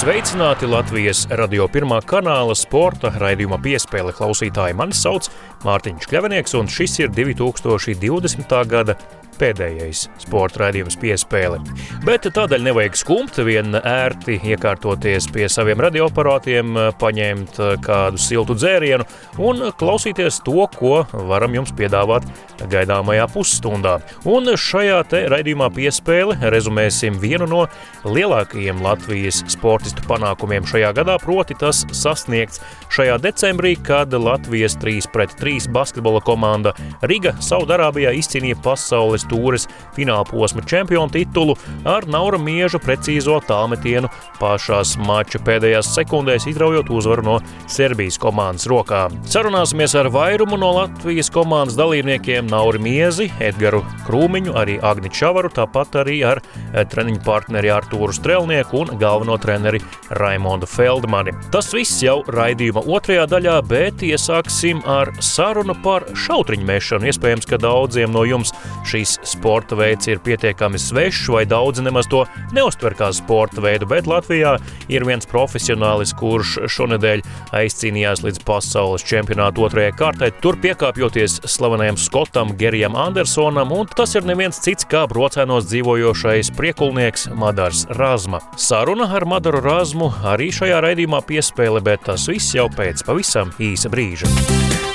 Sveicināti Latvijas radio pirmā kanāla sporta raidījuma piespēle klausītāji. Mani sauc Mārtiņš Kļavinieks, un šis ir 2020. gada pēdējais sporta raidījums piespēle. Bet tādēļ nevajag skumt, vien ērti iekārtoties pie saviem radioaparātiem, paņemt kādu siltu dzērienu un klausīties to, ko varam jums piedāvāt gaidāmajā pusstundā. Un šajā te raidījumā piespēle rezumēsim vienu no lielākajiem Latvijas sportistu panākumiem šajā gadā, proti tas sasniegts šajā decembrī, kad Latvijas 3 pret 3 basketbola komanda Riga Saudarābijā izcīnīja pasaules stūres fināla posma čempionu titulu ar Naura Mieža precīzo tālmetienu pašās mača pēdējās sekundēs, izraujot uzvaru no Serbijas komandas rokām. Sarunāsimies ar vairumu no Latvijas komandas dalībniekiem Nauri Miezi, Edgaru Krūmiņu, arī Agni Čavaru, tāpat arī ar eh, treniņu partneri Artūru Strelnieku un galveno treneri Raimondu Feldmani. Tas viss jau raidījuma otrajā daļā, bet iesāksim ar sarunu par šautriņu mešanu. Iespējams, ka daudziem no jums šīs sporta veids ir pietiekami svešs, vai daudzi nemaz to neuztver kā sporta veidu, bet Latvijā ir viens profesionālis, kurš šonadēļ aizcīnījās līdz pasaules čempionāta otrajai kārtai, tur piekāpjoties slavenajam skotam Gerijam Andersonam, un tas ir neviens cits kā brocēnos dzīvojošais priekulnieks Madars Razma. Saruna ar Madaru Razmu arī šajā raidījumā piespēle, bet tas viss jau pēc pavisam īsa brīža.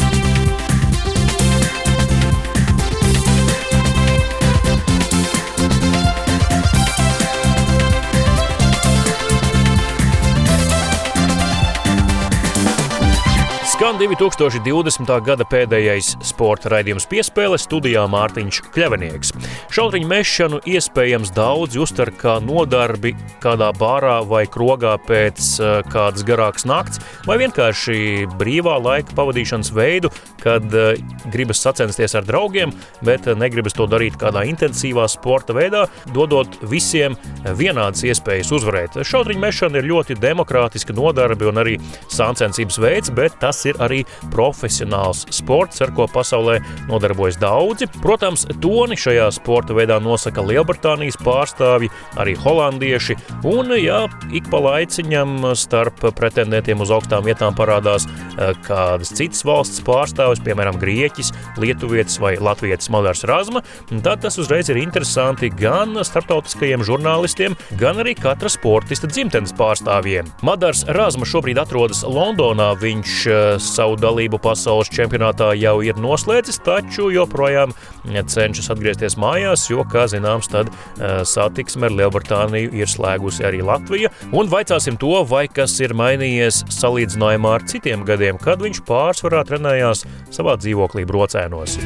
Skan 2020. gada pēdējais sporta raidījums piespēle studijā Mārtiņš Kļavinieks. Šautriņu mešanu iespējams daudz uztver kā nodarbi kādā bārā vai krogā pēc uh, kādas garākas nakts, vai vienkārši brīvā laika pavadīšanas veidu, kad uh, gribas sacensties ar draugiem, bet uh, negribas to darīt kādā intensīvā sporta veidā, dodot visiem vienādas iespējas uzvarēt. Šautriņu mešana ir ļoti demokrātiska nodarbe un arī sāncensības veids, bet tas ir arī profesionāls sports, ar ko pasaulē nodarbojas daudzi. Protams, toni šajā sporta veidā nosaka Lielbritānijas pārstāvji, arī holandieši, un jā, ik pa laiciņam starp pretendentiem uz augstām vietām parādās eh, kādas citas valsts pārstāvis, piemēram, Grieķis, Lietuvietis vai Latvietis Madars Razma, tad tas uzreiz ir interesanti gan starptautiskajiem žurnālistiem, gan arī katra sportista dzimtenes pārstāvjiem. Madars Razma šobrīd atrodas Londonā, viņš eh, savu dalību pasaules čempionātā jau ir noslēdzis, taču joprojām cenšas atgriezties mājās, jo, kā zināms, tad eh, satiksme ar Lielbritāniju ir slēgusi arī Latvija. Un vaicāsim to, vai kas ir mainījies salīdzinājumā ar citiem gadiem, kad viņš pārsvarā trenējās savā dzīvoklī brocēnos.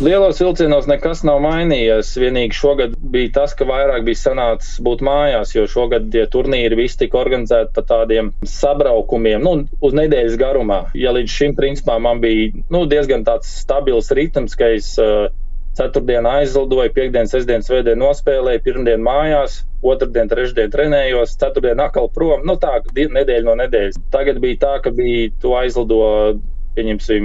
Lielos vilcienos nekas nav mainījies. Vienīgi šogad bija tas, ka vairāk bija sanācis būt mājās, jo šogad tie turnīri visi tika organizēti pa tādiem sabraukumiem, nu, uz nedēļas garumā. Ja līdz šim principā man bija nu, diezgan tāds stabils ritms, ka es uh, ceturtdienā aizlidoju, piekdien, sestdien, svētdien nospēlēju, pirmdien mājās, otrdien, trešdien trenējos, ceturtdien atkal prom. Nu, tā nedēļa no nedēļas. Tagad bija tā, ka bija to aizlido pieņemsim,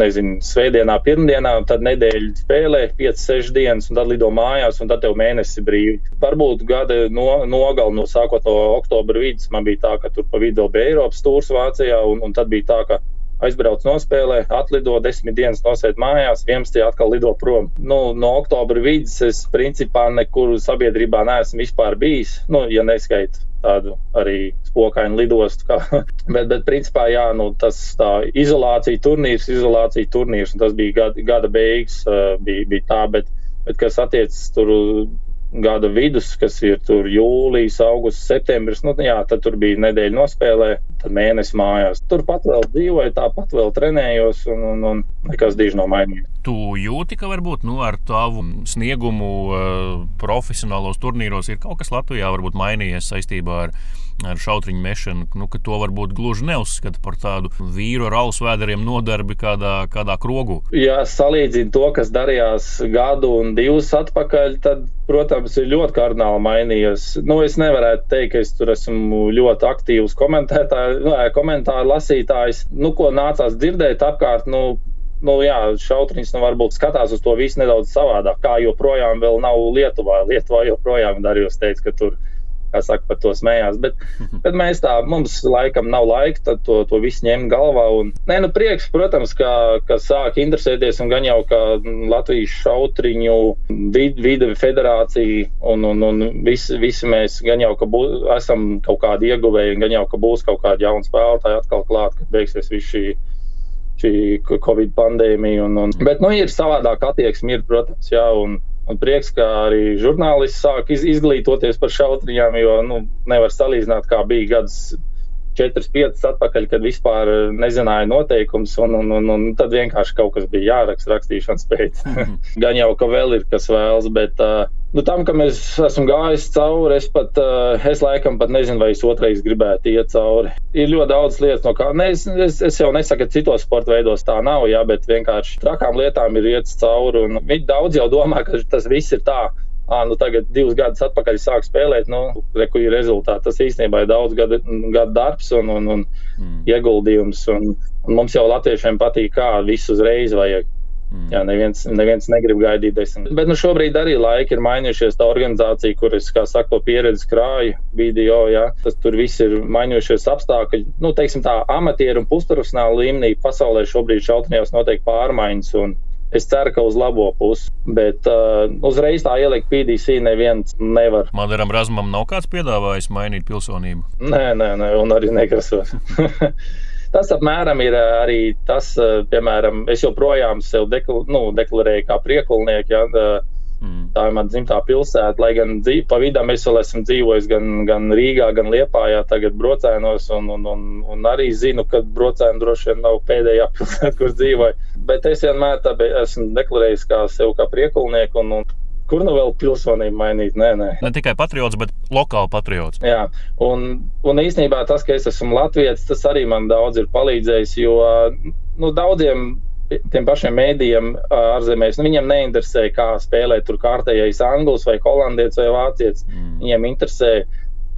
nezinu, svētdienā, pirmdienā, tad nedēļa spēlē 5, 6 dienas, un tad lido mājās, un tad tev mēnesi brīvi. Varbūt gada no, nogali, no sākot no oktobra vidus, man bija tā, ka tur pa vidu bija Eiropas stūrs Vācijā, un, un tad bija tā, ka aizbrauc nospēlē, atlido desmit dienas, nosēd mājās, 11. atkal lido prom. Nu, no oktobra vidus es principā nekur sabiedrībā neesmu vispār bijis, nu, ja neskait tādu arī spokainu lidostu. Kā. bet, bet, principā, jā, nu, tas tā izolācija turnīrs, izolācija turnīrs, tas bija gada, gada beigas, bija, bija tā, bet, bet kas attiecas tur gada vidus, kas ir tur jūlijas, augusts, septembris. Nu, jā, tad tur bija nedēļa nospēlē, tad mēnesis mājās. Turpat vēl dzīvoju, tāpat vēl trenējos, un, un, un nekas diži nav mainījies. Tu jūti, ka varbūt nu, ar tavu sniegumu uh, profesionālos turnīros ir kaut kas Latvijā varbūt mainījies saistībā ar ar šautriņu mešanu, nu, ka to varbūt gluži neuzskata par tādu vīru ar ausu vēderiem nodarbi kādā, kādā krogu. Ja salīdzinu to, kas darījās gadu un divus atpakaļ, tad, protams, ir ļoti kardināli mainījies. Nu, es nevarētu teikt, ka es tur esmu ļoti aktīvs komentētājs, nu, komentāru lasītājs. Nu, ko nācās dzirdēt apkārt, nu, nu, jā, šautriņš nu, varbūt skatās uz to visu nedaudz savādāk. Kā joprojām nav Lietuvā. Lietuvā joprojām Darījus teica, ka tur kā saka, par to smējās. Bet, bet mēs tā, mums laikam nav laika to, to visu ņemt galvā. Un, nē, nu prieks, protams, ka, ka sāk interesēties un gan jau, ka Latvijas šautriņu vid, vide federācija un, un, un visi, visi mēs gan jau, ka bū, esam kaut kādi ieguvēji, gan jau, ka būs kaut kādi jauni spēlētāji atkal klāt, kad beigsies viss šī šī Covid pandēmija. Un, un, bet, nu, ir savādāk attieksme, ir, protams, jā, un, Un prieks, ka arī žurnālisti sāk iz, izglītoties par šautriņām, jo nu, nevar salīdzināt, kā bija gads 4, 5 atpakaļ, kad vispār nezināja noteikums, un, un, un, un tad vienkārši kaut kas bija jāraksta rakstīšanas pēc. Gan jau, ka vēl ir kas vēlas, bet uh, Nu, tam, ka mēs esam gājis cauri, es pat, uh, es laikam pat nezinu, vai es otrais gribētu iet cauri. Ir ļoti daudz lietas, no kā, ne, es, es, es jau nesaku, ka citos sporta veidos tā nav, jā, bet vienkārši trakām lietām ir iet cauri, viņi daudz jau domā, ka tas viss ir tā. À, nu tagad divus gadus atpakaļ sāk spēlēt, nu, reku ir rezultāti. Tas īstenībā ir daudz gadu, gadu darbs un, un, un mm. ieguldījums. Un, un mums jau latviešiem patīk, kā visu uzreiz vajag. Mm. Jā, neviens, neviens negrib gaidīt desmit. Bet nu, šobrīd arī laiki ir mainījušies. Tā organizācija, kuras, kā saka, to pieredzi krāja video, jā, tas tur viss ir mainījušies apstākļi. Nu, teiksim tā, amatieru un pusprofesionālu līmenī pasaulē šobrīd šautinājos notiek pārmaiņas. Un, Es ceru, ka uz labo pusi, bet uh, uzreiz tā ielikt PDC neviens nevar. Madaram Razmam nav kāds piedāvājis mainīt pilsonību? Nē, nē, nē un arī negrasos. Tas apmēram ir arī tas, piemēram, es joprojām sev dekl, nu, deklarēju kā priekulnieku. Ja, mm. Tā ir mana dzimtā pilsēta, lai gan dzīv, pa vidam es vēl esmu dzīvojis gan, gan Rīgā, gan Liepājā, tagad brocēnos, un, un, un, un arī zinu, ka brocēni droši vien nav pēdējā pilsēta, kur dzīvoju. Bet es vienmēr esmu deklarējis kā sev kā priekulnieku, un, un Kur nu vēl pilsonību mainīt? Nē, nē. Ne tikai patriots, bet lokāli patriots. Jā, un, un īstenībā tas, ka es esmu latviečs, tas arī man daudz ir palīdzējis, jo nu, daudziem tiem pašiem mēdījiem ārzemēs. Nu, viņiem neinteresē, kā spēlēt tur kārtējais anglis vai holandietis vai vācietis. Mm. Viņiem interesē.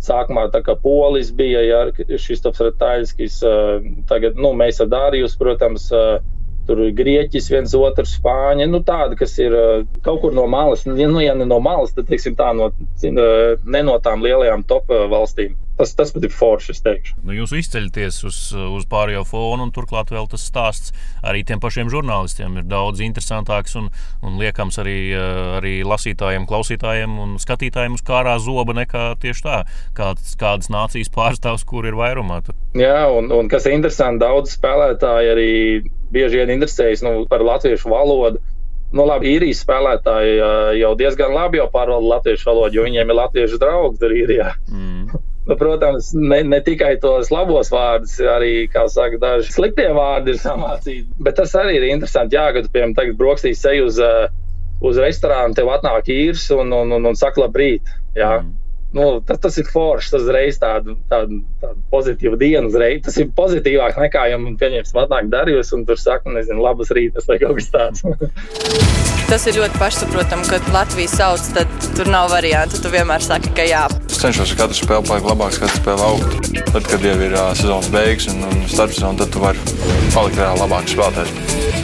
Sākumā tā kā polis bija, ja šis tops retaļskis, tagad, nu, mēs ar Dārijus, protams, Tur ir grieķis, viens otrs spāņi. Nu, tādi, kas ir kaut kur no malas, nu, ja ne no malas, tad teiksim, tā no, ne no tām lielajām top valstīm. Tas, tas pat ir forši, es teikšu. Nu, jūs izceļaties uz, uz pārējo fonu, un turklāt vēl tas stāsts arī tiem pašiem žurnālistiem ir daudz interesantāks un, un liekams arī, arī lasītājiem, klausītājiem un skatītājiem uz kārā zoba nekā tieši tā, kāds, kādas nācijas pārstāvs, kur ir vairumā. Jā, un, un kas ir interesanti, daudz spēlētāji arī bieži vien interesējas nu, par latviešu valodu. Nu, labi, īrijas spēlētāji jau diezgan labi pārvalda latviešu valodu, jo viņiem ir latviešu draugi tur īrijā. Mm. Nu, protams, ne, ne tikai tos labos vārdus, arī, saka, daži sliktie vārdi ir samācīti. Bet tas arī ir interesanti. Jā, kad, piemēram, tagad brokastīs seju uz, uz restorānu, tev atnāk īrs un, un, un, un saka labrīt. Jā. Mm nu, tas, tas ir forši. Tas reiz tādu, tādu, tādu pozitīvu dienu uzreiz. Tas ir pozitīvāk nekā, ja man pieņems matnāk darījus un tur saka, nezinu, labas rītas vai kaut kas tāds. tas ir ļoti pašsaprotami, kad Latvija sauc, tad tur nav variantu. Tu vienmēr saki, ka jā. Es cenšos katru spēli palikt labāks, katru spēli augt. Tad, kad jau ir uh, sezonas beigas un, un starpsezona, tad tu vari palikt vēl labāks spēlētājs.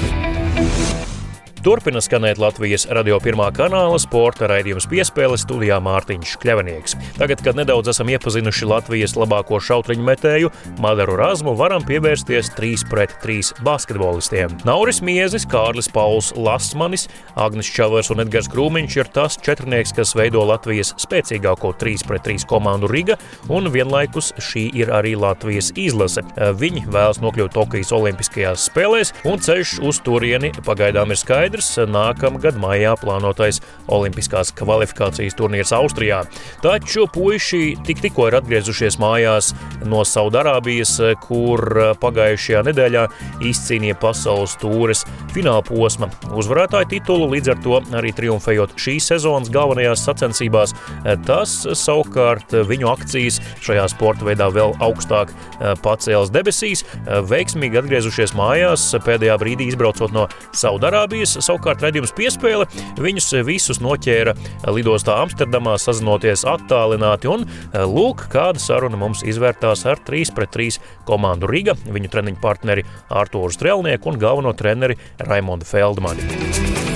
Turpina skanēt Latvijas radio pirmā kanāla sporta raidījums piespēle studijā Mārtiņš Kļavinieks. Tagad, kad nedaudz esam iepazinuši Latvijas labāko šautriņu metēju, Madaru Razmu, varam pievērsties 3 pret 3 basketbolistiem. Nauris Miezis, Kārlis Pauls Lasmanis, Agnis Čavers un Edgars Krūmiņš ir tas četrnieks, kas veido Latvijas spēcīgāko 3 pret 3 komandu Riga, un vienlaikus šī ir arī Latvijas izlase. Viņi vēlas nokļūt Tokijas Olimpiskajās spēlēs, un ceļš uz turieni pagaidām ir skaidrs skaidrs nākamgad maijā plānotais Olimpiskās kvalifikācijas turnīrs Austrijā. Taču puiši tik, tikko ir atgriezušies mājās no Saudārābijas, kur pagājušajā nedēļā izcīnīja pasaules tūres fināla posma uzvarētāju titulu, līdz ar to arī triumfējot šīs sezonas galvenajās sacensībās. Tas savukārt viņu akcijas šajā sporta veidā vēl augstāk pacēlas debesīs, veiksmīgi atgriezušies mājās, pēdējā brīdī izbraucot no Saudārābijas, savukārt redzējums piespēle viņus visus noķēra lidostā Amsterdamā, sazinoties attālināti. Un lūk, kāda saruna mums izvērtās ar 3 pret 3 komandu Riga, viņu treniņu partneri Artūru Strelnieku un galveno treneri Raimondu Feldmani.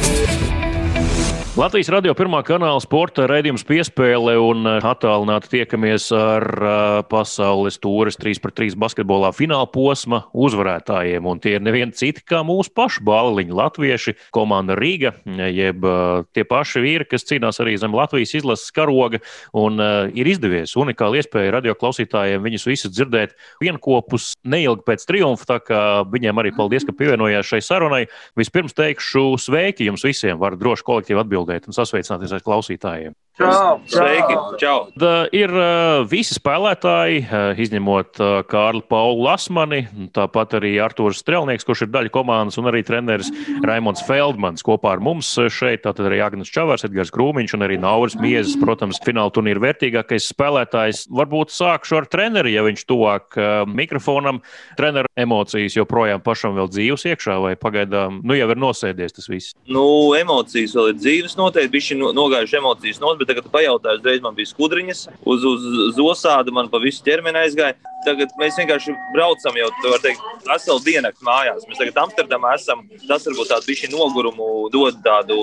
Latvijas radio pirmā kanāla sporta raidījums piespēle un eh, attālināti tiekamies ar uh, pasaules tūres 3x3 basketbolā fināla posma uzvarētājiem. Un tie ir nevieni citi kā mūsu pašu bāliņi, latvieši, komanda Rīga, jeb uh, tie paši vīri, kas cīnās arī zem Latvijas izlases karoga. Un ir izdevies unikāli iespēja radio klausītājiem viņus visus dzirdēt vienopus neilgi pēc triumfa. Tā kā viņiem arī paldies, ka pievienojās šai sarunai. Vispirms teikšu sveiki jums visiem, var droši kolektīvi atbildēt atbildēt un sasveicināties ar klausītājiem. Čau! Sveiki! Čau! Da, ir uh, visi spēlētāji, uh, izņemot uh, Kārli Paulu Lasmani, tāpat arī Artūrs Strelnieks, kurš ir daļa komandas, un arī treneris Raimons Feldmans kopā ar mums šeit. Tātad arī Agnēs Čavars, Edgars Krūmiņš un arī Nauris Miezes, protams, fināla turnīra vērtīgākais spēlētājs. Varbūt sākšu ar treneri, ja viņš tuvāk uh, mikrofonam. Treneru emocijas joprojām pašam vēl dzīves iekšā, vai pagaidām nu, jau ir nosēdies tas viss? Nu, emocijas vēl ir dzīves noteikti, viņš ir nogājuši emocijas no bet tagad pajautāju, uzreiz man bija skudriņas, uz, uz, uz osādu man pa visu ķermeni aizgāja. Tagad mēs vienkārši braucam jau, tā var teikt, veselu diennakti mājās. Mēs tagad Amsterdamā esam. Tas varbūt tādu bišķi nogurumu dod tādu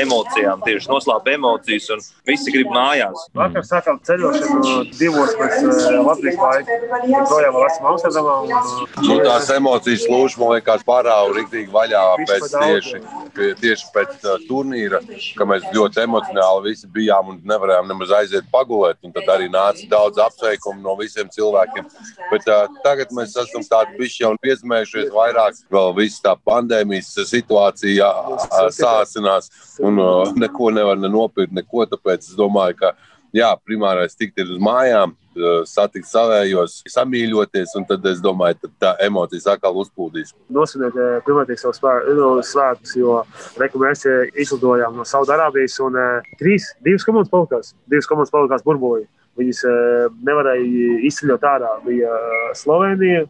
emocijām, tieši noslāpa emocijas un visi grib mājās. Vakar sākām ceļošanu divos pēc uh, Latvijas laika. Projām vēl esam Amsterdamā. Un, uh, nu, tās emocijas lūž, man liekas, pārāvu riktīgi vaļā pēc tieši, tieši pēc uh, turnīra, ka mēs ļoti emocionāli visi bijām bijām un nevarējām nemaz aiziet pagulēt. Tad arī nāca daudz apsveikumu no visiem cilvēkiem. Bet uh, tagad mēs esam tādi bišķi jau piezmējušies vairāk. Vēl viss tā pandēmijas situācija uh, sāsinās un uh, neko nevar ne nopirkt, neko. Tāpēc es domāju, ka jā, primārais tikt ir uz mājām, satikt savējos, samīļoties, un tad es domāju, ka tā emocijas atkal uzplūdīs. Nosvinēt pilnīgi savus svētkus, jo reku mēs izlidojām no Saudārābijas, un trīs, divas komandas palikās, divas komandas palikās burbulī. Viņas nevarēja izceļot ārā. Bija Slovenija,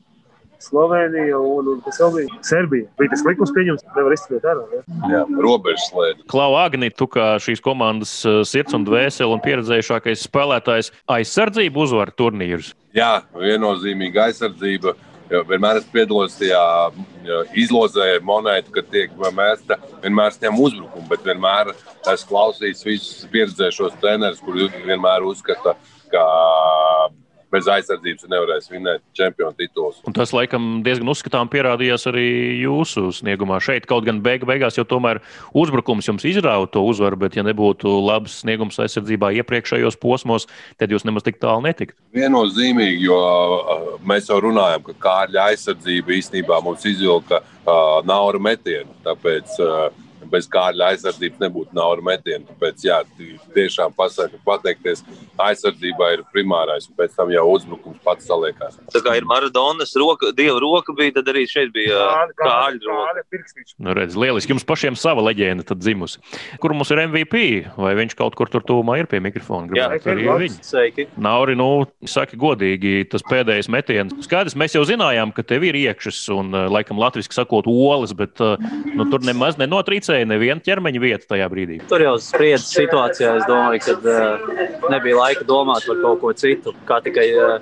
Slovenija un, un kas vēl bija Serbija. Bija tas likums pieņemts, nevar izturēt ārā. Ja? Jā, robežas slēdz. Klau Agni, tu kā šīs komandas uh, sirds un dvēseli un pieredzējušākais spēlētājs aizsardzību uzvar turnīrus. Jā, viennozīmīga aizsardzība. Vienmēr es piedalos tajā izlozē monētu, kad tiek mēsta, vienmēr ņem uzbrukumu, bet vienmēr es klausījos visus pieredzējušos trenerus, kuri vienmēr uzskata, ka bez aizsardzības nevarēs vinēt čempionu titulus. Un tas, laikam, diezgan uzskatām pierādījās arī jūsu sniegumā šeit. Kaut gan beig beigās jau tomēr uzbrukums jums izrāva to uzvaru, bet ja nebūtu labs sniegums aizsardzībā iepriekšējos posmos, tad jūs nemaz tik tālu netiktu. Viennozīmīgi, jo mēs jau runājam, ka kārļa aizsardzība īstenībā mums izvilka uh, nauru metienu. Tāpēc, uh, bez kārļa aizsardzības nebūtu naudas metienu. Tāpēc, jā, tiešām pasaka, pateikties aizsardzībai ir primārais, un pēc tam jau uzbrukums pats saliekās. Tā kā ir Maradonas roka, dieva roka bija, tad arī šeit bija kārļa roka. Nu, redz, lieliski, jums pašiem sava leģenda tad dzimusi. Kur mums ir MVP? Vai viņš kaut kur tur tūmā ir pie mikrofona? Gribētu jā, arī viņi. Nauri, nu, saki godīgi, tas pēdējais metiens. Skaidrs, mēs jau zinājām, ka tev ir iekšas un, laikam, latviski sakot, olas, bet nu, tur nemaz nenotrīcēja neredzēju nevienu ķermeņa vietu tajā brīdī. Tur jau spriedzes situācijā, es domāju, ka uh, nebija laika domāt par kaut ko citu, kā tikai uh,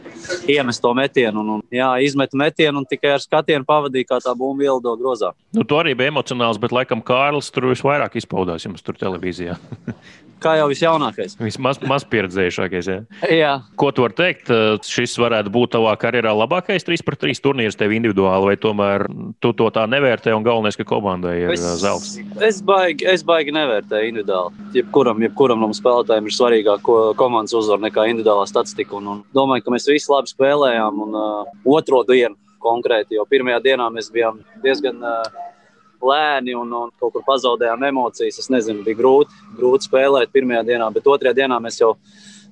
iemest to metienu. Un, un, jā, izmet metienu un tikai ar skatienu pavadīja, kā tā bumba ielido grozā. Nu, tu arī biji emocionāls, bet laikam Kārlis tur visvairāk izpaudās jums tur televīzijā. kā jau visjaunākais. Vismaz maz pieredzējušākais. Jā. jā. Ko tu vari teikt? Šis varētu būt tavā karjerā labākais 3-3 turnīrs tev individuāli, vai tomēr tu to tā nevērtē un galvenais, ka komandai ir es, zelts? Es baigi, es baigi nevērtēju individuāli. Jebkuram, jebkuram no spēlētājiem ir svarīgāk komandas uzvara nekā individuālā statistika. Un, un domāju, ka mēs visi labi spēlējām un uh, otro dienu konkrēti, jo pirmajā dienā mēs bijām diezgan uh, lēni un, un kaut kur pazaudējām emocijas. Es nezinu, bija grūti, grūti spēlēt pirmajā dienā, bet otrajā dienā mēs jau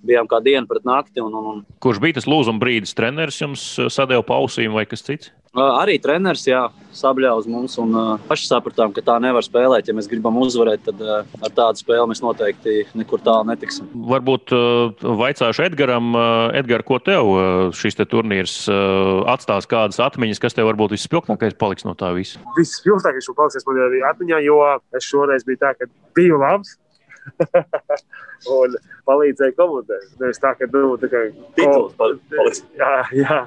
bijām kā diena pret nakti. Un, un, un... Kurš bija tas lūzuma brīdis? Treneris jums sadeva pausīm vai kas cits? Arī treneris, jā, sabļāva uz mums un uh, paši sapratām, ka tā nevar spēlēt. Ja mēs gribam uzvarēt, tad uh, ar tādu spēli mēs noteikti nekur tālu netiksim. Varbūt uh, vaicāšu Edgaram, Edgar, ko tev šis te turnīrs atstās, kādas atmiņas, kas tev varbūt visspilgtākais paliks no tā visa? Visspilgtākais paliks man arī atmiņā, jo es šoreiz biju tā, ka biju labs. un palīdzēja komandai. Nevis tā, ka, nu, tā kā. Tituls paliks. Jā, jā.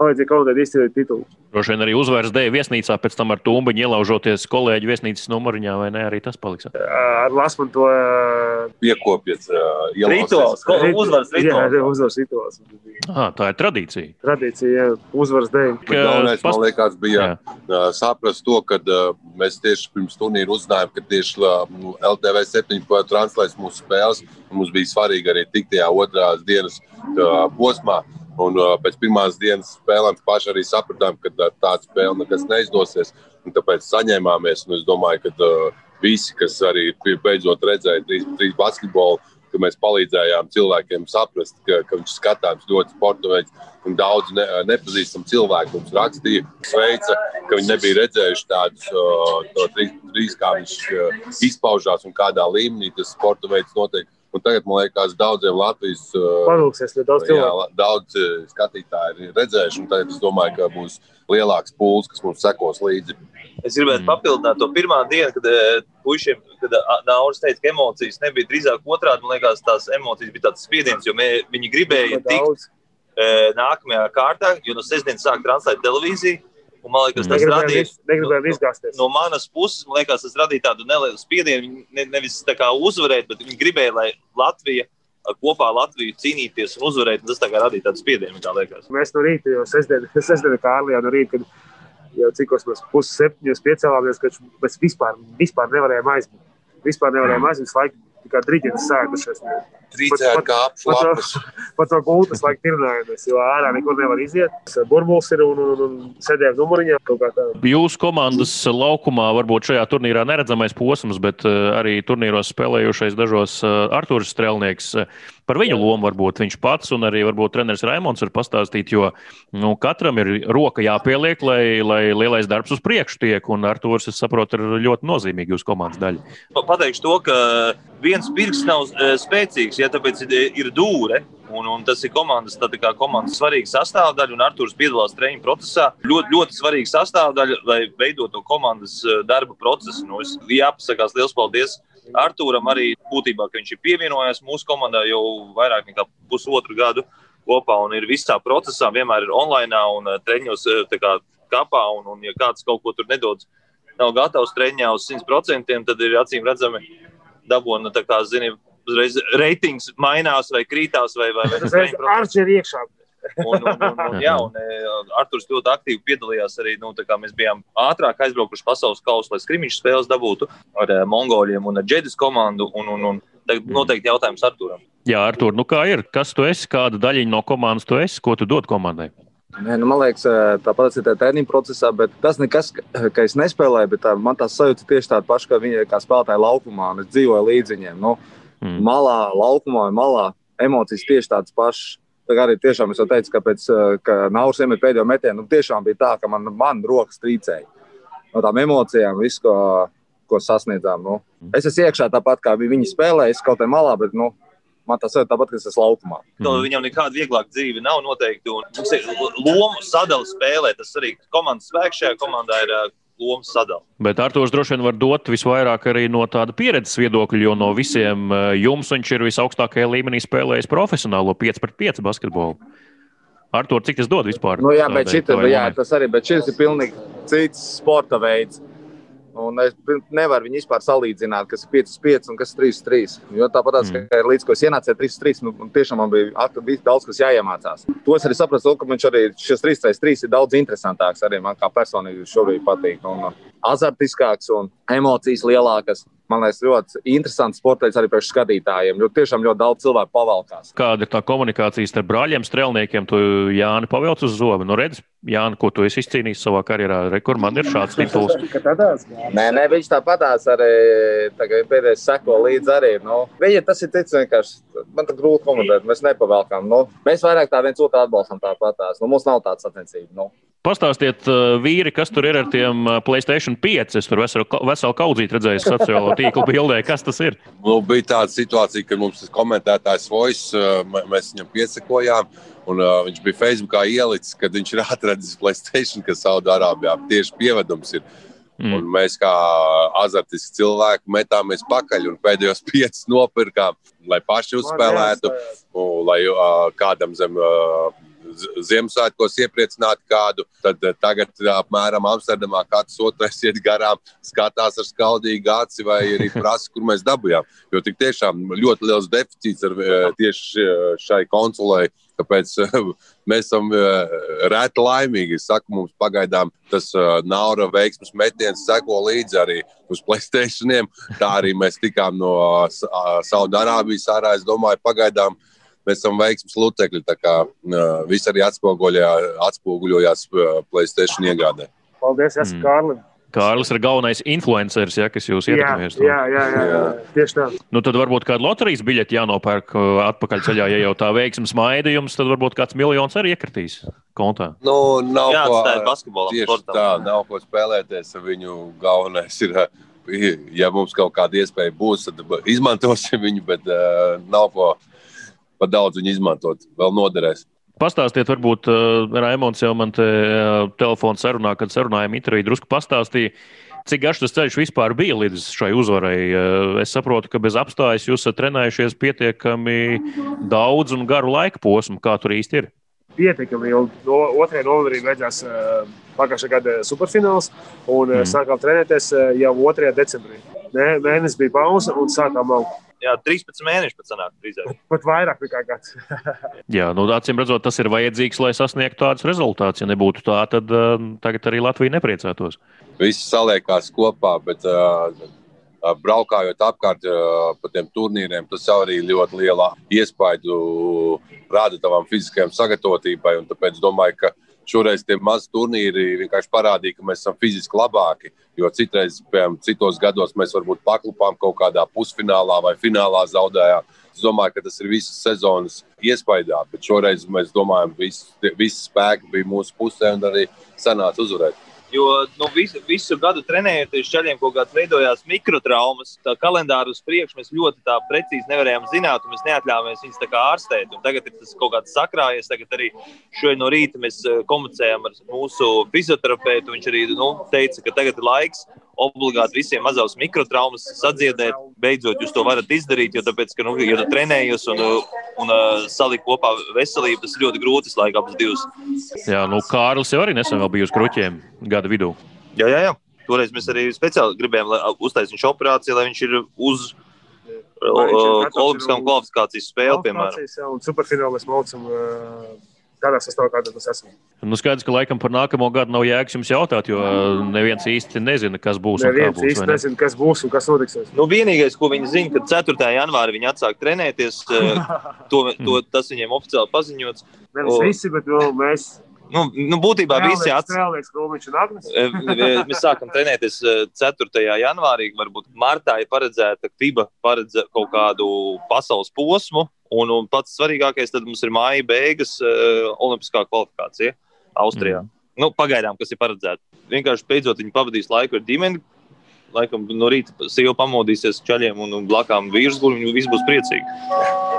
Vajadzēja kaut kādā izcīnīt titulu. Droši vien arī uzvaras dēļ viesnīcā, pēc tam ar tumbiņu ielaužoties kolēģi viesnīcas numuriņā, vai ne? Arī tas paliks. Ar Lasmanu to piekopjas. Rituāls, uzvaras rituāls. Jā, uzvaras rituāls. Ah, tā ir tradīcija. Tradīcija, jā, uzvaras dēļ. Galvenais, man liekas, bija jā. saprast to, ka mēs tieši pirms turnīra uzzinājām, ka tieši LTV 7 translēs mūsu spēles. Mums bija svarīgi arī tikt tajā otrās dienas posmā. Un uh, pēc pirmās dienas spēlēm paši arī sapratām, ka uh, tāda spēle nekas neizdosies. Tāpēc saņēmāmies. Es domāju, ka uh, visi, kas arī beidzot redzēja trīs, trīs basketbolu, ka mēs palīdzējām cilvēkiem saprast, ka, ka viņš skatāms ļoti sporta veids. Daudz ne, nepazīstam cilvēku mums rakstīja, sveica, ka viņi nebija redzējuši tādus uh, trīs, trīs, kā viņš uh, izpaužās un kādā līmenī tas sporta veids notiek. Un tagad, man liekas, daudziem Latvijas Parūksies, daudz, jā, daudz skatītāji ir redzējuši. Tad es domāju, ka būs lielāks pūls, kas mums sekos līdzi. Es gribētu mm. papildināt to pirmā dienu, kad puišiem, kad Nauris teica, ka emocijas nebija drīzāk otrādi. Man liekas, tās emocijas bija tāds spiediens, jo mē, viņi gribēja tikt nākamajā kārtā, jo no sestdienas sāk translēt televīziju. Un, man liekas, tas radīja no, no manas puses, man liekas, tas radīja tādu nelielu spiedienu. Ne, nevis tā kā uzvarēt, bet viņi gribēja, lai Latvija kopā ar Latviju cīnīties un uzvarēt. Un tas tā radīja tādu spiedienu, kā liekas. Mēs no rīta, jau sestdien, sestdien kā Arlijā no rīta, kad jau cikos mēs puses septiņos piecēlāmies, ka mēs vispār, vispār nevarējām aizmigt. Vispār nevarējām aizmigt, laikam tikai drīzes sēdušies. Trīsēji kā apšlapas. Pat to gultas laiku tirnājamies, jo ārā nekur nevar iziet. Burbulis ir un, un, un sēdējām numuriņā kaut kā tā. Jūsu komandas laukumā varbūt šajā turnīrā neredzamais posms, bet uh, arī turnīros spēlējušais dažos uh, Artūrs Strelnieks. Par viņu lomu varbūt viņš pats un arī varbūt treneris Raimons var pastāstīt, jo nu, katram ir roka jāpieliek, lai, lai lielais darbs uz priekšu tiek, un Artūrs, es saprotu, ir ļoti nozīmīgi jūsu komandas daļa. Pateikšu to, ka viens pirksts nav spēcīgs, ja tāpēc ir dūre. Un, un tas ir komandas, kā, komandas svarīga sastāvdaļa, un Arthurs piedalās treniņu procesā. Ļoti, ļoti svarīga sastāvdaļa, lai veidotu komandas darba procesu. Nu, es jāpasakās liels paldies Arthūram arī būtībā, ka viņš ir pievienojies mūsu komandai jau vairāk nekā pusotru gadu kopā un ir visā procesā, vienmēr ir online un treniņos kā, kapā. Un, un, ja kāds kaut ko tur nedod, nav gatavs treniņā uz 100%, tad ir acīm redzami dabūna, tā kā, zini, uzreiz reitings mainās vai krītās. Vai, vai, vai tas ir ir iekšā. un, un, un, un, jā, un Arthurs ļoti aktīvi piedalījās arī. Nu, mēs bijām ātrāk aizbraukuši pasaules kausa, lai skrimiņš spēles dabūtu ar mongoļiem un ar džedis komandu. Un, un, un tagad noteikti jautājums Arturam. Jā, Artur, nu kā ir? Kas tu esi? Kāda daļiņa no komandas tu esi? Ko tu dod komandai? Nē, nu, man liekas, tāpat ir tā treniņa procesā, bet tas nekas, ka es nespēlēju, bet tā, man tā sajūta tieši tāda paša, kā viņa kā spēlētāja laukumā, un es dzīvoju līdz viņiem. Nu, mm. Malā, laukumā, malā emocijas tieši tādas pašas. Tā arī tiešām es jau teicu, ka pēc ka Nauris iemet pēdējo metienu, nu, tiešām bija tā, ka man, man rokas trīcēja no tām emocijām, visu, ko, ko sasniedzām. Nu. Es esmu iekšā tāpat, kā viņi spēlēja, es kaut kā malā, bet nu, man tas ir tāpat, kas ir laukumā. To viņam nekāda vieglāka dzīve nav noteikti. Un mums ir loma sadala spēlē. Tas arī komandas spēks šajā komandā ir loma sadala. Bet Artošs droši vien var dot visvairāk arī no tāda pieredzes viedokļa, jo no visiem jums viņš ir visaugstākajā līmenī spēlējis profesionālo 5 pret 5 basketbolu. Artur, cik tas dod vispār? Nu, jā, bet šit, jā, tas arī, bet šis ir pilnīgi cits sporta veids. Un es nevaru viņu vispār salīdzināt, kas ir 5, 5 un kas ir 3, 3. Jo tāpat, mm. kā līdz ko es ienācu 3, 3, nu, tiešām man bija daudz kas jāiemācās. To es arī sapratu, ka viņš arī šis 3, 3, 3 ir daudz interesantāks. Arī man kā personīgi šobrīd patīk. Un azartiskāks un emocijas lielākas man liekas, ļoti interesants sports veids arī priekš skatītājiem. Jo tiešām ļoti daudz cilvēku pavalkās. Kāda ir tā komunikācija starp brāļiem, strēlniekiem? Tu Jāni pavelc uz zobu. Nu, redz, Jāni, ko tu esi izcīnījis savā karjerā? Rekur man ir šāds tituls. nē, nē, viņš tāpatās arī pēdējais seko līdzi arī. Nu, viņa tas ir tic vienkārši. Man tā grūti komentēt, mēs nepavēlkām. Nu, mēs vairāk tā viens otru atbalstam tāpatās. Nu, mums nav tāda sacensība. Nu. Pastāstiet, vīri, kas tur ir ar tiem Playstation 5. Es tur veselu, veselu kaudzīti redzēju sociālo tīklu bildē. Kas tas ir? Nu, bija tāda situācija, kad mums tas komentētājs Voice, mēs viņam piesakojām. Un, uh, viņš bija Facebookā ielicis, kad viņš ir atradzis Playstation, kas Saudārābijā tieši pievedums ir. Mm. Un mēs kā azartiski cilvēki metāmies pakaļ un pēdējos piecus nopirkām, lai paši uzspēlētu, un, lai uh, kādam zem uh, Ziemassvētkos iepriecināt kādu, tad tagad apmēram Amsterdamā katrs otrais iet garām, skatās ar skaldīgu aci vai arī prasa, kur mēs dabūjām. Jo tik tiešām ļoti liels deficīts ar tieši šai konsulei Tāpēc mēs esam reti laimīgi. Es saku, mums pagaidām tas nauda veiksmes metiens seko līdzi arī uz Playstation. Tā arī mēs tikām no Saudārābijas ārā. Es domāju, pagaidām mēs esam veiksmes locekļi. Tā kā viss arī atspoguļojās Playstation iegādē. Paldies, esmu mm. Kārlim! Kārlis ir galvenais influenceris, ja, kas jūs ietekmēs. Jā, jā, jā, jā, tieši tā. Nu, tad varbūt kāda loterijas biļete jānopērk atpakaļ ceļā, ja jau tā veiksmes maida jums, tad varbūt kāds miljons arī iekritīs kontā. Nu, nav jā, ko, basketbolam. Tieši sportam. tā, nav ko spēlēties ar viņu. Galvenais ir, ja mums kaut kāda iespēja būs, tad izmantosim viņu, bet uh, nav ko pa daudz viņu izmantot. Vēl noderēs. Pastāstiet, varbūt uh, Raimons jau man te uh, telefona sarunā, kad sarunājām interviju, drusku pastāstīja, cik garš tas ceļš vispār bija līdz šai uzvarai. Uh, es saprotu, ka bez apstājas jūs esat trenējušies pietiekami daudz un garu laika posmu, kā tur īsti ir. Pietiekami, jo no, otrajā novembrī beidzās pagājušā gada superfināls, un mm. sākām trenēties jau 2. decembrī. Mē, mēnesis bija pauze un sākām augt jā, 13 mēneši pēc tam drīzāk. Pat vairāk nekā gads. jā, nu, acīm redzot, tas ir vajadzīgs, lai sasniegtu tādus rezultātus. Ja nebūtu tā, tad uh, tagad arī Latvija nepriecātos. Viss saliekās kopā, bet uh, braukājot apkārt uh, pa tiem turnīriem, tas arī ļoti liela iespaidu rāda tavam fiziskajam sagatavotībai. Tāpēc domāju, ka Šoreiz tie mazi turnīri vienkārši parādīja, ka mēs esam fiziski labāki. Jo citreiz, piemēram, citos gados mēs varbūt paklupām kaut kādā pusfinālā vai finālā zaudējām. Es domāju, ka tas ir visas sezonas iespējā, bet šoreiz mēs domājam, ka visi spēki bija mūsu pusē un arī sanāca uzvarēt. Jo nu, visu, visu gadu trenējoties šķaļiem, kaut kādā veidojās mikrotraumas, tā kalendāra uz priekšu mēs ļoti precīzi nevarējām zināt, un mēs neatļāvāmies viņus ārstēt. Un tagad tas kaut kāds sakrājies. Tagad arī šodien no rīta mēs eh, komunicējām ar mūsu fizioterapeitu. Viņš arī nu, teica, ka tagad ir laiks obligāti visiem mazās mikrotraumas sadziedēt. Beidzot, jūs to varat izdarīt, jo, tāpēc, ka, nu, ja tu trenējies un, un uh, salikt kopā veselību, tas ir ļoti grūti slēgt abas divas. Jā, nu, Kārlis jau arī nesen bija uz kruķiem gada vidū. Jā, jā, jā. Toreiz mēs arī speciāli gribējām uztaisīt šo operāciju, lai viņš ir uz Olimpiskām kvalifikācijas spēlēm, piemēram. Mēs maucam. Uh tādā sastāvā, kāda tas esmu. Nu, skaidrs, ka laikam par nākamo gadu nav jēgas jums jautāt, jo neviens īsti nezina, kas būs. Neviens būs, īsti ne? nezina, kas būs un kas notiks. Nu, vienīgais, ko viņi zina, kad 4. janvārī viņi atsāk trenēties, eh, to, to, tas viņiem oficiāli paziņots. Nevis visi, bet nu, mēs Nu, nu, būtībā visi atcerās. Mēs sākam trenēties 4. janvārī. Varbūt martā ir paredzēta FIBA paredz kaut kādu pasaules posmu, Un, un pats svarīgākais mums ir māja beigas uh, Olimpiskā kvalifikācija Austrijā. Mm. Nu, pagaidām, kas ir paredzēts. Vienkārši beidzot viņi pavadīs laiku ar ģimeni. Laikam no rīta sieva pamodīsies ceļiem un, un blakām virsguļu, un viss būs priecīgi.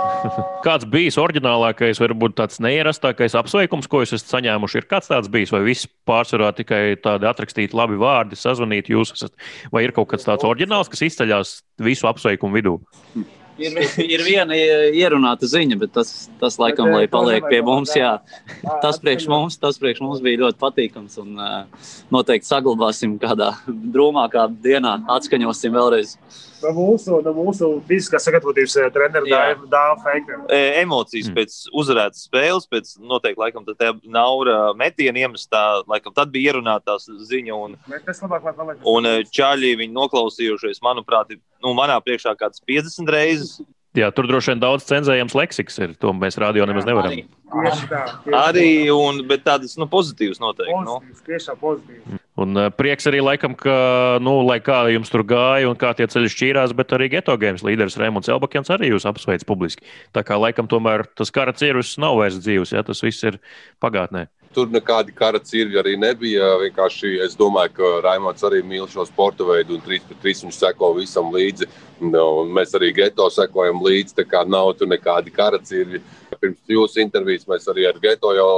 Kāds bijis oriģinālākais, varbūt tāds neierastākais apsveikums, ko jūs esat saņēmuši? Ir kāds tāds bijis, vai viss pārsvarā tikai tādi atrakstīti labi vārdi, sazvanīti jūs esat, vai ir kaut kāds tāds oriģināls, kas izceļas visu apsveikumu vidū? Ir, ir viena ierunāta ziņa, bet tas, tas laikam, lai paliek pie mums, jā, tas priekš mums, tas priekš mums bija ļoti patīkams. Un, uh, noteikti saglabāsim kādā drūmākā dienā, atskaņosim vēlreiz. No mūsu, no mūsu fiziskās sagatavotības treneru dāvā feita. Emocijas mm. pēc uzvarētas spēles, pēc noteikti laikam tā naura metiena iemestā, laikam tad bija ierunātā ziņa. Un, labāk, un čaļi viņi noklausījušies, manuprāt, nu, manā priekšā kāds 50 reizes. Jā, tur droši vien daudz cenzējams leksiks ir. To mēs rādījām, nemaz nevaram. Arī, tieši tā, tieši arī un, bet tādas nu, pozitīvas noteikti. Nu. Pozitīvs, nu. Tiešām pozitīvs. Un uh, prieks arī, laikam, ka, nu, lai kā jums tur gāja un kā tie ceļi šķīrās, bet arī Geto Games līderis Rēmons Elbakjans arī jūs apsveic publiski. Tā kā laikam tomēr tas kara cīrus nav vairs dzīvs, ja tas viss ir pagātnē. Tur nekādi kara cirvi arī nebija. Vienkārši es domāju, ka Raimons arī mīl šo sporta veidu, un 3 pret 3 viņš seko visam līdzi. Un mēs arī geto sekojam līdzi. Tā kā nav tur nekādi kara cirvi. Pirms jūsu intervijas mēs arī ar geto jau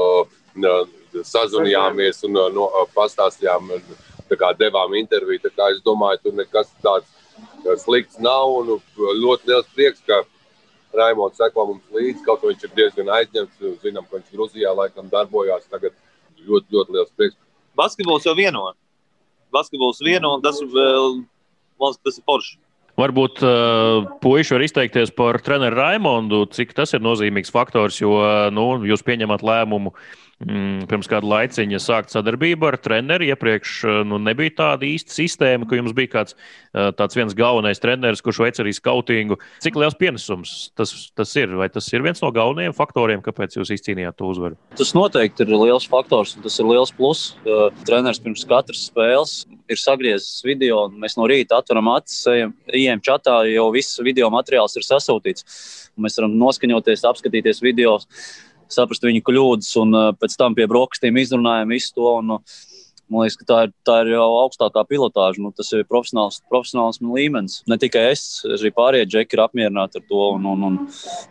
sazvanījāmies un no, pastāstījām, kā devām interviju. Kā es domāju, tur nekas tāds slikts nav. Un ļoti liels prieks, ka Raimons seko mums līdzi, kaut ko viņš ir diezgan aizņemts. Zinām, ka viņš Gruzijā laikam darbojās. Tagad ļoti, ļoti liels prieks. Basketbols jau vieno. Basketbols vieno, un tas, vēl, tas ir forši. Varbūt uh, puiši var izteikties par treneru Raimondu, cik tas ir nozīmīgs faktors, jo nu, jūs pieņemat lēmumu uh, pirms kāda laiciņa sākt sadarbību ar treneri. Iepriekš eh, nu, nebija tāda īsta sistēma, ka jums bija kāds eh, tāds viens galvenais treneris, kurš veic arī skautingu. Cik liels pienesums tas, tas ir? Vai tas ir viens no galvenajiem faktoriem, kāpēc jūs izcīnījāt to uzvaru? Tas noteikti ir liels faktors, un tas ir liels pluss. Treneris pirms katras spēles ir sagriezis video, un mēs no rīta atveram acis, ejam, ejam čatā, jau viss video materiāls ir sasūtīts. Mēs varam noskaņoties, apskatīties video saprast viņa kļūdas, un uh, pēc tam pie brokastīm izrunājam visu to. Un, uh, Man liekas, ka tā ir, tā ir jau augstākā pilotāža. Nu, tas ir profesionāls, profesionāls līmenis. Ne tikai es, arī pārējie džeki ir apmierināti ar to. Un, un, un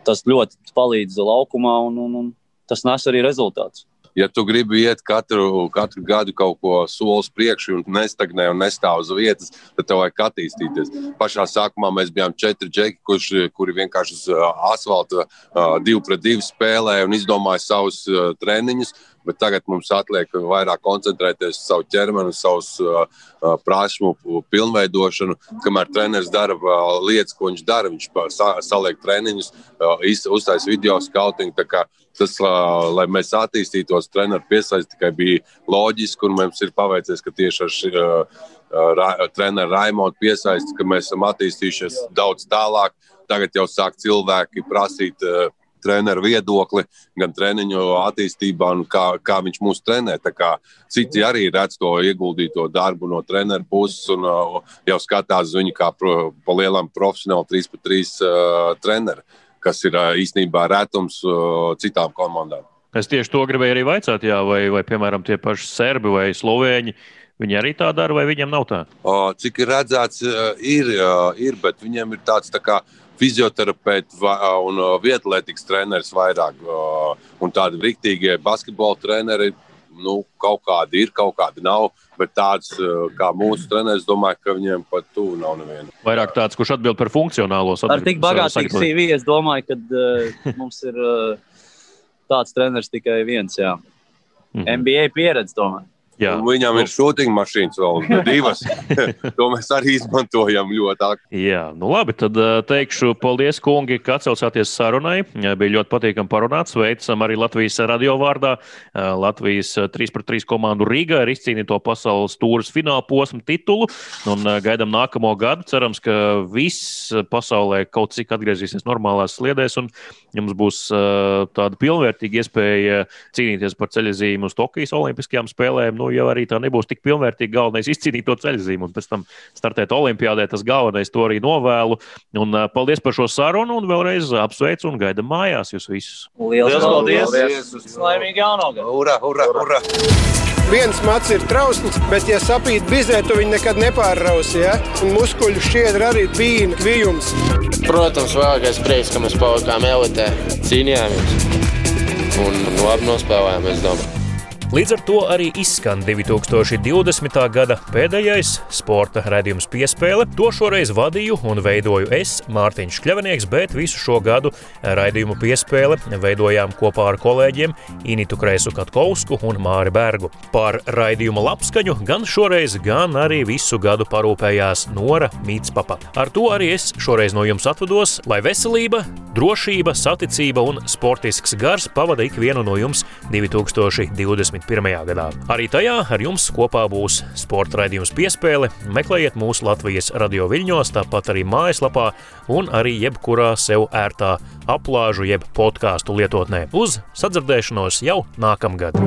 tas ļoti palīdz laukumā, un, un, un tas nes arī rezultātus ja tu gribi iet katru, katru gadu kaut ko solis priekšu un nestagnē un nestāv uz vietas, tad tev vajag attīstīties. Pašā sākumā mēs bijām četri džeki, kurš, kuri vienkārši uz asfalta divu pret divu spēlēja un izdomāja savus treniņus. Bet tagad mums atliek vairāk koncentrēties uz savu ķermeni, uz savu uh, prasmu pilnveidošanu. Kamēr treneris dara uh, lietas, ko viņš dara, viņš sa saliek treniņus, uh, uztaisīs video skautingu tas, lai mēs attīstītos, treneru piesaistīt, tikai bija loģiski. Mums ir paveicies, ka tieši ar šī uh, treneru Raimondu piesaisti, ka mēs esam attīstījušies daudz tālāk. Tagad jau sāk cilvēki prasīt. Uh, treneru viedokli, gan treniņu attīstībā, kā, kā viņš mūs trenē. Citi arī redz to ieguldīto darbu no treneru puses un uh, jau skatās viņu kā pro, pa lielam profesionāli 3-3 uh, treneru kas ir īstenībā retums citām komandām. Es tieši to gribēju arī vaicāt, jā, vai, vai piemēram tie paši serbi vai slovēņi. Viņi arī tā dara, vai viņiem nav tā? Cik ir redzēts, ir, ir bet viņiem ir tāds tā kā fizioterapeits un vietlētīgs treneris vairāk. Un tādi riktīgie basketbola treneri nu, kaut kādi ir, kaut kādi nav. Bet tāds eh, kā mūsu treneris, domāju, ka viņiem pat tuvu nav neviena. Vairāk tāds, kurš atbild par funkcionālo sadarbību. Ar tik bagātīgu CV es domāju, ka uh, mums ir uh, tāds treneris tikai viens. Jā. Mm -hmm. NBA pieredze, domāju. Jā. Un viņam ir shooting mašīnas vēl divas. to mēs arī izmantojam ļoti aktīvi. Jā, nu labi, tad teikšu paldies, kungi, ka atcaucāties sarunai. Bija ļoti patīkami parunāt. Sveicam arī Latvijas radio vārdā. Latvijas 3-3 komandu Rīgā ir izcīnīto pasaules tūras fināla posmu titulu. Un gaidām nākamo gadu. Cerams, ka viss pasaulē kaut cik atgriezīsies normālās sliedēs un jums būs tāda pilnvērtīga iespēja cīnīties par ceļojumu uz Tokijas Olimpiskajām spēlēm nu, jau arī tā nebūs tik pilnvērtīgi galvenais izcīnīt to ceļzīmu un pēc tam startēt Olimpijādē. Tas galvenais to arī novēlu. Un, uh, paldies par šo sarunu un vēlreiz apsveicu un gaidām mājās jūs visus. Lielas paldies! paldies. Laimīgi jaunogad! Ura, ura, ura! Viens mats ir trausls, bet, ja sapīt bizē, tu viņu nekad nepārrausi. Ja? Un muskuļu šķiedra arī bija kvijums. Protams, vēlākais prieks, ka mēs palikām elitē, cīnījāmies un labi nospēlējām, es domāju. Līdz ar to arī izskan 2020. gada pēdējais sporta raidījums piespēle. To šoreiz vadīju un veidoju es, Mārtiņš Kļavinieks, bet visu šo gadu raidījumu piespēle veidojām kopā ar kolēģiem Initu Kreisu Katkovsku un Māri Bergu. Par raidījuma labskaņu gan šoreiz, gan arī visu gadu parūpējās Nora Mītspapa. Ar to arī es šoreiz no jums atvados, lai veselība, drošība, saticība un sportisks gars pavada ikvienu no jums 2020. 2021. gadā. Arī tajā ar jums kopā būs sporta raidījums piespēle. Meklējiet mūsu Latvijas radio viļņos, tāpat arī mājaslapā un arī jebkurā sev ērtā aplāžu jeb podkāstu lietotnē. Uz sadzirdēšanos jau nākamgad!